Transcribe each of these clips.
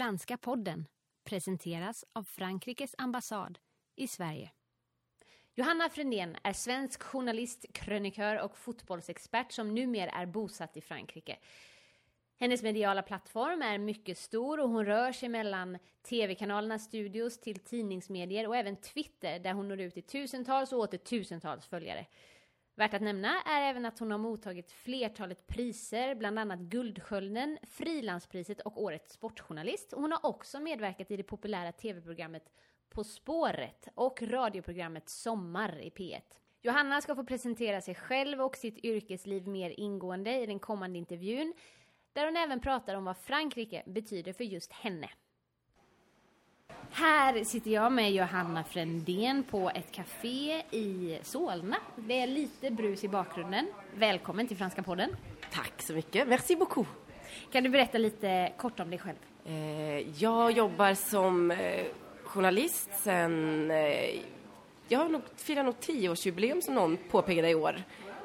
Franska podden presenteras av Frankrikes ambassad i Sverige. Johanna Frändén är svensk journalist, krönikör och fotbollsexpert som numera är bosatt i Frankrike. Hennes mediala plattform är mycket stor och hon rör sig mellan tv-kanalernas studios till tidningsmedier och även Twitter där hon når ut till tusentals och åter tusentals följare. Värt att nämna är även att hon har mottagit flertalet priser, bland annat Guldskölden, Frilanspriset och Årets sportjournalist. Hon har också medverkat i det populära tv-programmet På spåret och radioprogrammet Sommar i P1. Johanna ska få presentera sig själv och sitt yrkesliv mer ingående i den kommande intervjun, där hon även pratar om vad Frankrike betyder för just henne. Här sitter jag med Johanna Frändén på ett café i Solna. Det är lite brus i bakgrunden. Välkommen till Franska podden. Tack så mycket. Merci beaucoup. Kan du berätta lite kort om dig själv? Eh, jag jobbar som eh, journalist sen... Eh, jag har nog, firar nog tioårsjubileum som någon påpekade i år.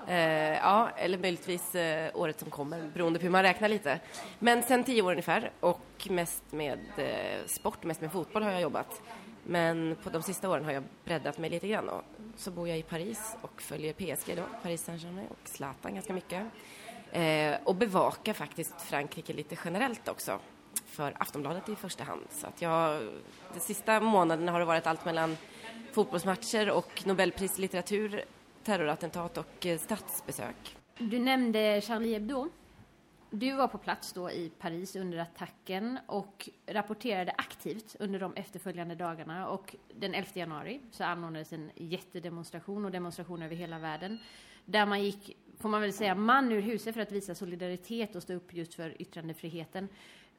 Eh, ja, eller möjligtvis eh, året som kommer, beroende på hur man räknar lite. Men sen tio år ungefär och mest med eh, sport, mest med fotboll har jag jobbat. Men på de sista åren har jag breddat mig lite grann och så bor jag i Paris och följer PSG då, Paris Saint-Germain och Zlatan ganska mycket. Eh, och bevakar faktiskt Frankrike lite generellt också för Aftonbladet i första hand. Så att jag, de sista månaderna har det varit allt mellan fotbollsmatcher och Nobelpris i litteratur terrorattentat och eh, statsbesök. Du nämnde Charlie Hebdo. Du var på plats då i Paris under attacken och rapporterade aktivt under de efterföljande dagarna. Och den 11 januari så anordnades en jättedemonstration och demonstrationer över hela världen. Där man gick, får man väl säga, man ur huset för att visa solidaritet och stå upp just för yttrandefriheten.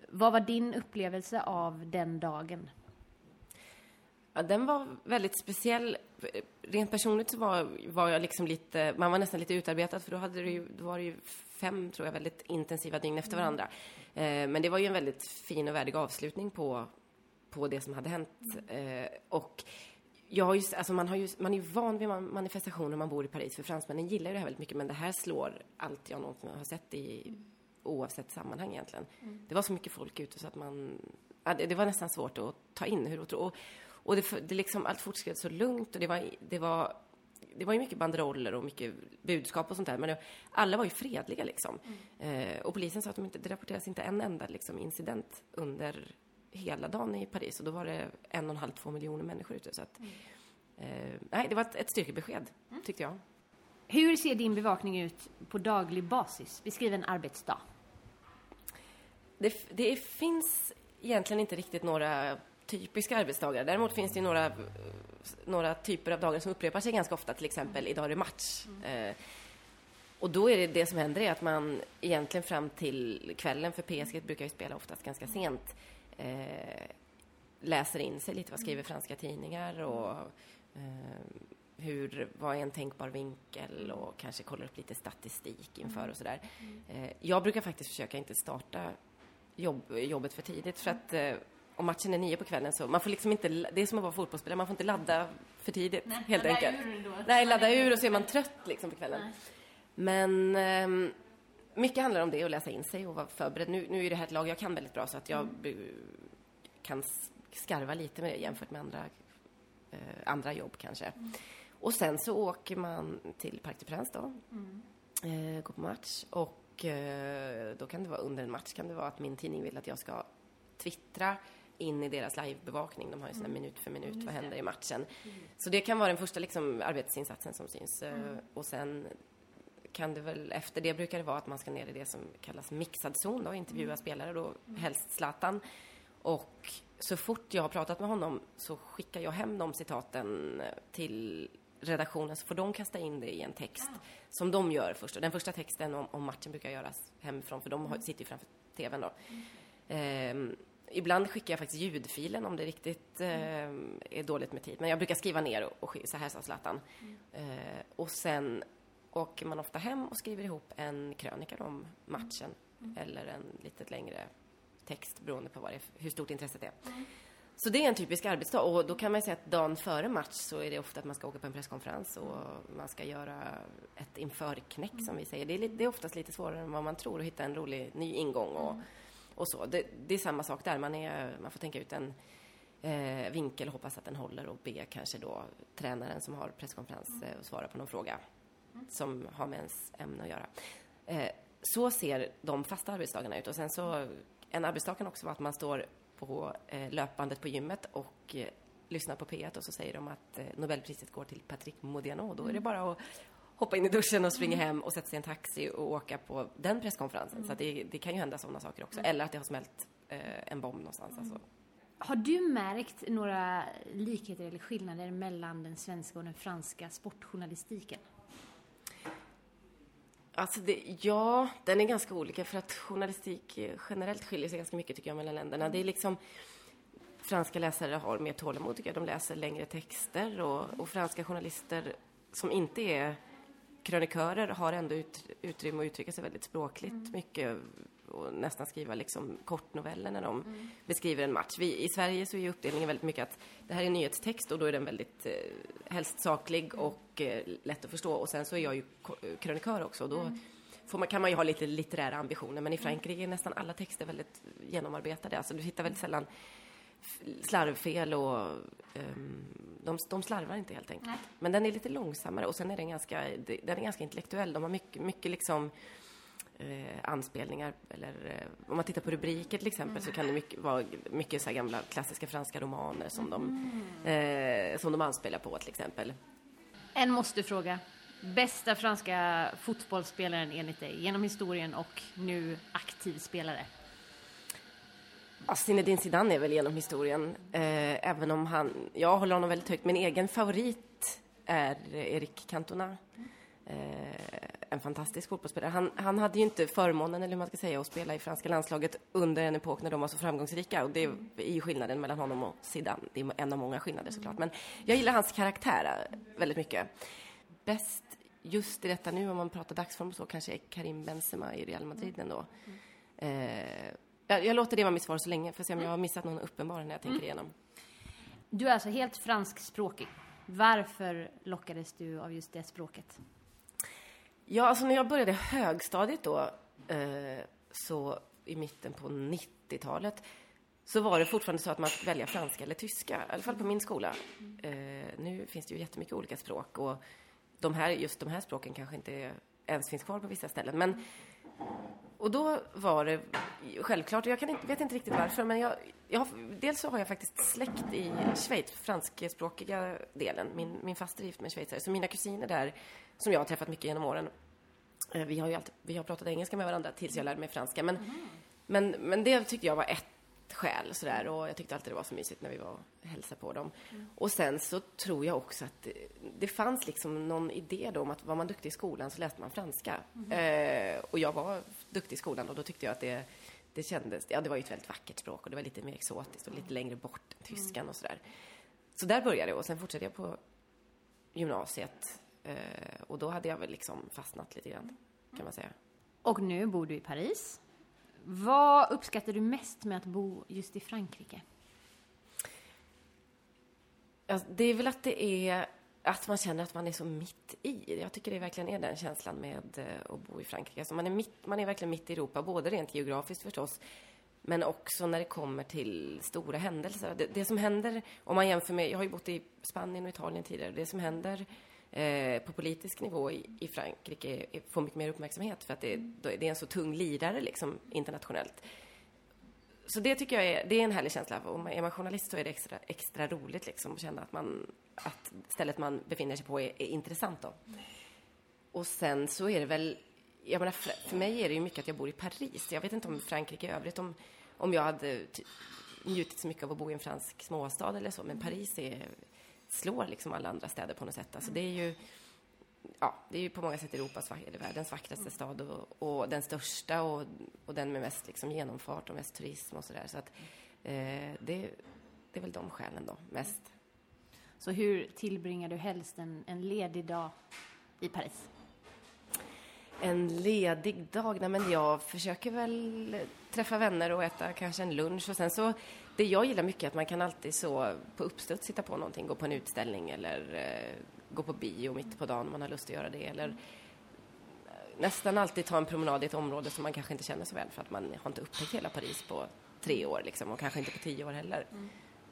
Vad var din upplevelse av den dagen? Ja, den var väldigt speciell. Rent personligt så var, var jag liksom lite, man var nästan lite utarbetad för då, hade det ju, då var det ju fem, tror jag, väldigt intensiva dygn efter varandra. Eh, men det var ju en väldigt fin och värdig avslutning på, på det som hade hänt. Eh, och jag har ju, alltså man, har ju, man är ju van vid manifestationer när man bor i Paris, för fransmännen gillar ju det här väldigt mycket, men det här slår allt jag någonsin har sett i oavsett sammanhang egentligen. Mm. Det var så mycket folk ute så att man, ja, det, det, var nästan svårt att ta in hur otroligt. Och det, det liksom, allt fortskred så lugnt och det var, det var det var ju mycket banderoller och mycket budskap och sånt där, men det, alla var ju fredliga liksom. Mm. Eh, och polisen sa att de inte, det rapporteras inte en enda liksom, incident under hela dagen i Paris och då var det en och en halv, två miljoner människor ute. Så att, mm. eh, nej, det var ett, ett styrkebesked, mm. tyckte jag. Hur ser din bevakning ut på daglig basis? Beskriv en arbetsdag. Det, det finns egentligen inte riktigt några typiska arbetsdagar. Däremot finns det några, några typer av dagar som upprepar sig ganska ofta, till exempel idag är det match. Mm. Eh, och då är det det som händer är att man egentligen fram till kvällen, för PSG brukar ju spela oftast ganska sent, eh, läser in sig lite, vad skriver franska tidningar och eh, hur, vad är en tänkbar vinkel och kanske kollar upp lite statistik inför och sådär. Eh, jag brukar faktiskt försöka inte starta jobb, jobbet för tidigt för att om matchen är nio på kvällen så man får liksom inte, det är som att vara fotbollsspelare, man får inte ladda för tidigt Nej, helt enkelt. Ur då. Nej, ladda ur och så är man trött liksom på kvällen. Nej. Men eh, mycket handlar om det, att läsa in sig och vara förberedd. Nu, nu är det här ett lag jag kan väldigt bra så att jag mm. kan skarva lite med det jämfört med andra, eh, andra jobb kanske. Mm. Och sen så åker man till Parc des Princes då, mm. eh, går på match och eh, då kan det vara under en match kan det vara att min tidning vill att jag ska twittra in i deras livebevakning. De har ju sådana mm. minut för minut, mm, vad händer i matchen? Mm. Så det kan vara den första liksom, arbetsinsatsen som syns. Eh, mm. Och sen kan det väl, efter det brukar det vara att man ska ner i det som kallas mixad zon då, intervjua mm. spelare då, mm. helst Zlatan. Och så fort jag har pratat med honom så skickar jag hem de citaten till redaktionen så får de kasta in det i en text ja. som de gör först. Och den första texten om, om matchen brukar göras hemifrån för de har, sitter ju framför tvn då. Ehm, ibland skickar jag faktiskt ljudfilen om det riktigt eh, är dåligt med tid. Men jag brukar skriva ner och, och så här sa Zlatan. Mm. Eh, och sen åker man ofta hem och skriver ihop en krönika om matchen. Mm. Eller en lite längre text beroende på vad det är, hur stort intresset är. Mm. Så det är en typisk arbetsdag och då kan man säga att dagen före match så är det ofta att man ska åka på en presskonferens och man ska göra ett införknäck som vi säger. Det är, det är oftast lite svårare än vad man tror att hitta en rolig ny ingång och och så. Det, det, är samma sak där. Man, är, man får tänka ut en eh, vinkel, hoppas att den håller och be kanske då tränaren som har presskonferens eh, och svara på någon fråga som har med ens ämne att göra. Eh, så ser de fasta arbetsdagarna ut och sen så en arbetsdag kan också vara att man står på eh, löpbandet på gymmet och eh, lyssnar på P1 och så säger de att eh, Nobelpriset går till Patrick Modiano. Då är det bara att hoppa in i duschen och springa hem och sätta sig i en taxi och åka på den presskonferensen. Så det, det, kan ju hända sådana saker också. Eller att det har smält eh, en bomb någonstans. Alltså. Har du märkt några likheter eller skillnader mellan den svenska och den franska sportjournalistiken? Alltså det, ja, den är ganska olika för att journalistik generellt skiljer sig ganska mycket tycker jag mellan länderna. Det är liksom franska läsare har mer tålamod tycker jag. De läser längre texter och, och franska journalister som inte är krönikörer har ändå ut, utrymme att uttrycka sig väldigt språkligt mm. mycket och nästan skriva liksom kortnoveller när de mm. beskriver en match. Vi, I Sverige så är uppdelningen väldigt mycket att det här är nyhetstext och då är den väldigt eh, helst saklig och eh, lätt att förstå. Och sen så är jag ju krönikör också och då mm. man, kan man ju ha lite litterära ambitioner. Men i Frankrike är nästan alla texter väldigt genomarbetade. Alltså du hittar väldigt sällan slarvfel och um, de, de slarvar inte helt enkelt. Nej. Men den är lite långsammare och sen är den ganska, den är ganska intellektuell. De har mycket, mycket liksom eh, anspelningar eller eh, om man tittar på rubriker till exempel mm. så kan det mycket, vara mycket så gamla klassiska franska romaner som, mm. de, eh, som de anspelar på till exempel. En måste fråga. Bästa franska fotbollsspelaren enligt dig genom historien och nu aktiv spelare? Ja, Zinedine Zidane är väl genom historien, eh, även om han, jag håller honom väldigt högt. Min egen favorit är Eric Cantona. Eh, en fantastisk fotbollsspelare. Han, han, hade ju inte förmånen, eller hur man ska säga, att spela i franska landslaget under en epok när de var så framgångsrika. Och det är ju skillnaden mellan honom och Zidane. Det är en av många skillnader såklart. Men jag gillar hans karaktär väldigt mycket. Bäst just i detta nu, om man pratar dagsform och så, kanske är Karim Benzema i Real Madrid ändå. Eh, jag, jag, låter det vara mitt svar så länge, för att se om jag har missat någon uppenbar när jag tänker mm. igenom. Du är alltså helt franskspråkig. Varför lockades du av just det språket? Ja, alltså när jag började högstadiet då, eh, så i mitten på 90-talet, så var det fortfarande så att man fick välja franska eller tyska, i alla fall på min skola. Eh, nu finns det ju jättemycket olika språk och de här, just de här språken kanske inte ens finns kvar på vissa ställen. Men, och då var det självklart, och jag inte, vet inte riktigt varför, men jag, jag har, dels så har jag faktiskt släkt i Schweiz, franskspråkiga delen. Min, min faster är gift med schweizare, så mina kusiner där som jag har träffat mycket genom åren. Eh, vi har ju alltid, vi har pratat engelska med varandra tills jag lärde mig franska. Men, mm. men, men det tyckte jag var ett skäl sådär och jag tyckte alltid det var så mysigt när vi var och hälsade på dem. Mm. Och sen så tror jag också att det, det, fanns liksom någon idé då om att var man duktig i skolan så läste man franska. Mm. Eh, och jag var duktig i skolan och då tyckte jag att det, det kändes, ja det var ju ett väldigt vackert språk och det var lite mer exotiskt och lite längre bort än tyskan mm. och sådär. Så där började jag och sen fortsatte jag på gymnasiet Eh, och då hade jag väl liksom fastnat lite grann, kan man säga. Och nu bor du i Paris. Vad uppskattar du mest med att bo just i Frankrike? Alltså, det är väl att det är att man känner att man är så mitt i. Jag tycker det verkligen är den känslan med eh, att bo i Frankrike. Alltså man, är mitt, man är verkligen mitt i Europa, både rent geografiskt förstås, men också när det kommer till stora händelser. Det, det som händer, om man jämför med, jag har ju bott i Spanien och Italien tidigare, det som händer Eh, på politisk nivå i, i Frankrike får mycket mer uppmärksamhet för att det, det är en så tung lirare liksom internationellt. Så det tycker jag är, det är en härlig känsla. Om är man journalist så är det extra, extra roligt liksom att känna att, man, att stället man befinner sig på är, är intressant då. Och sen så är det väl, jag menar, för mig är det ju mycket att jag bor i Paris. Jag vet inte om Frankrike i övrigt, om, om jag hade njutit så mycket av att bo i en fransk småstad eller så, men Paris är slår liksom alla andra städer på något sätt. Alltså det är ju, ja, det är ju på många sätt Europas, eller världens vackraste stad och, och den största och, och den med mest liksom genomfart och mest turism och sådär. Så att eh, det, det är väl de skälen då, mest. Så hur tillbringar du helst en, en ledig dag i Paris? En ledig dag? Nej, men jag försöker väl träffa vänner och äta kanske en lunch och sen så det jag gillar mycket är att man kan alltid så på uppstuds sitta på någonting, gå på en utställning eller eh, gå på bio mitt på dagen om man har lust att göra det eller nästan alltid ta en promenad i ett område som man kanske inte känner så väl för att man har inte upptäckt hela Paris på tre år liksom, och kanske inte på tio år heller. Mm.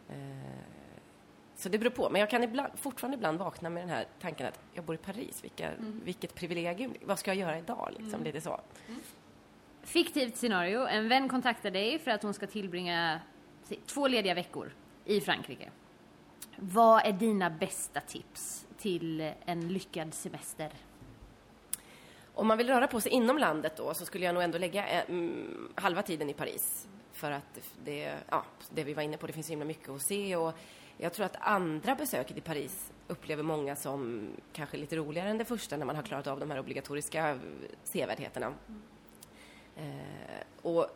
Eh, så det beror på. Men jag kan ibland, fortfarande ibland vakna med den här tanken att jag bor i Paris, vilka, mm. vilket privilegium. Vad ska jag göra idag? Liksom, mm. Lite så. Mm. Fiktivt scenario. En vän kontaktar dig för att hon ska tillbringa två lediga veckor i Frankrike. Vad är dina bästa tips till en lyckad semester? Om man vill röra på sig inom landet då så skulle jag nog ändå lägga mm, halva tiden i Paris. För att det, ja, det vi var inne på, det finns så himla mycket att se och jag tror att andra besöket i Paris upplever många som kanske lite roligare än det första när man har klarat av de här obligatoriska sevärdheterna. Mm. Eh, och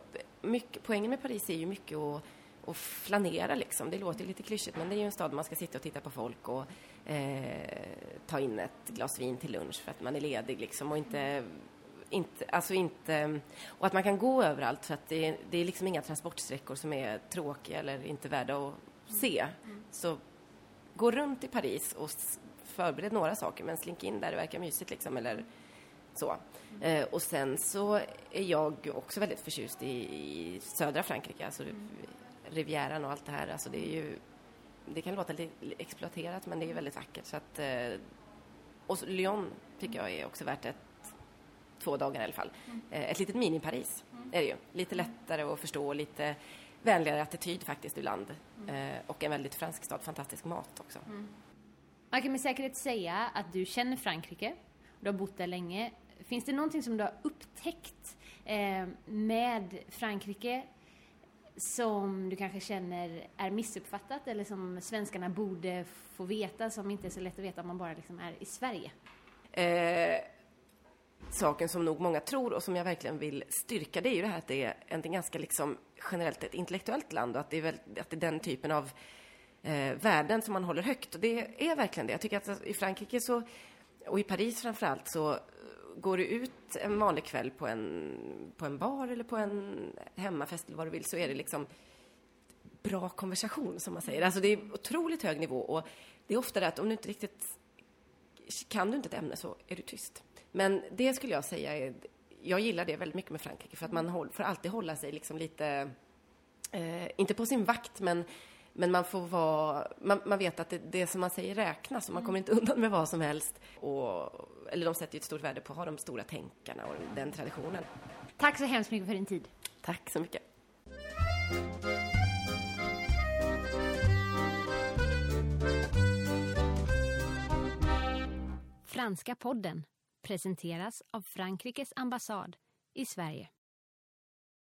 mycket, poängen med Paris är ju mycket att, och flanera liksom. Det låter lite klyschigt men det är ju en stad där man ska sitta och titta på folk och eh, ta in ett glas vin till lunch för att man är ledig liksom och inte inte, alltså inte, och att man kan gå överallt för att det, det är liksom inga transportsträckor som är tråkiga eller inte värda att se. Så gå runt i Paris och förbered några saker men slink in där det verkar mysigt liksom eller så. Mm. Eh, och sen så är jag också väldigt förtjust i, i södra Frankrike, alltså mm. Rivieran och allt det här. Alltså det är ju, det kan låta lite exploaterat men det är väldigt vackert. Så att, eh, och Lyon tycker jag är också värt ett, två dagar i alla fall. Mm. Eh, ett litet mini-Paris mm. är det ju. Lite lättare att förstå, lite vänligare attityd faktiskt ibland. Mm. Eh, och en väldigt fransk stad, fantastisk mat också. Mm. Man kan med säkerhet säga att du känner Frankrike, du har bott där länge. Finns det någonting som du har upptäckt eh, med Frankrike som du kanske känner är missuppfattat eller som svenskarna borde få veta som inte är så lätt att veta om man bara liksom är i Sverige? Eh, saken som nog många tror och som jag verkligen vill styrka det är ju det här att det är en ganska liksom generellt ett intellektuellt land och att det är, väl, att det är den typen av eh, värden som man håller högt. Och det är verkligen det. Jag tycker att i Frankrike så, och i Paris framför allt så går du ut en vanlig kväll på en, på en bar eller på en hemmafest eller vad du vill så är det liksom bra konversation som man säger. Alltså det är otroligt hög nivå och det är ofta det att om du inte riktigt kan du inte ett ämne så är du tyst. Men det skulle jag säga är, jag gillar det väldigt mycket med Frankrike för att man får alltid hålla sig liksom lite, eh, inte på sin vakt men men man får vara, man, man vet att det, det, som man säger räknas och man kommer inte undan med vad som helst. Och, eller de sätter ju ett stort värde på att ha de stora tänkarna och den traditionen. Tack så hemskt mycket för din tid. Tack så mycket. Franska podden presenteras av Frankrikes ambassad i Sverige.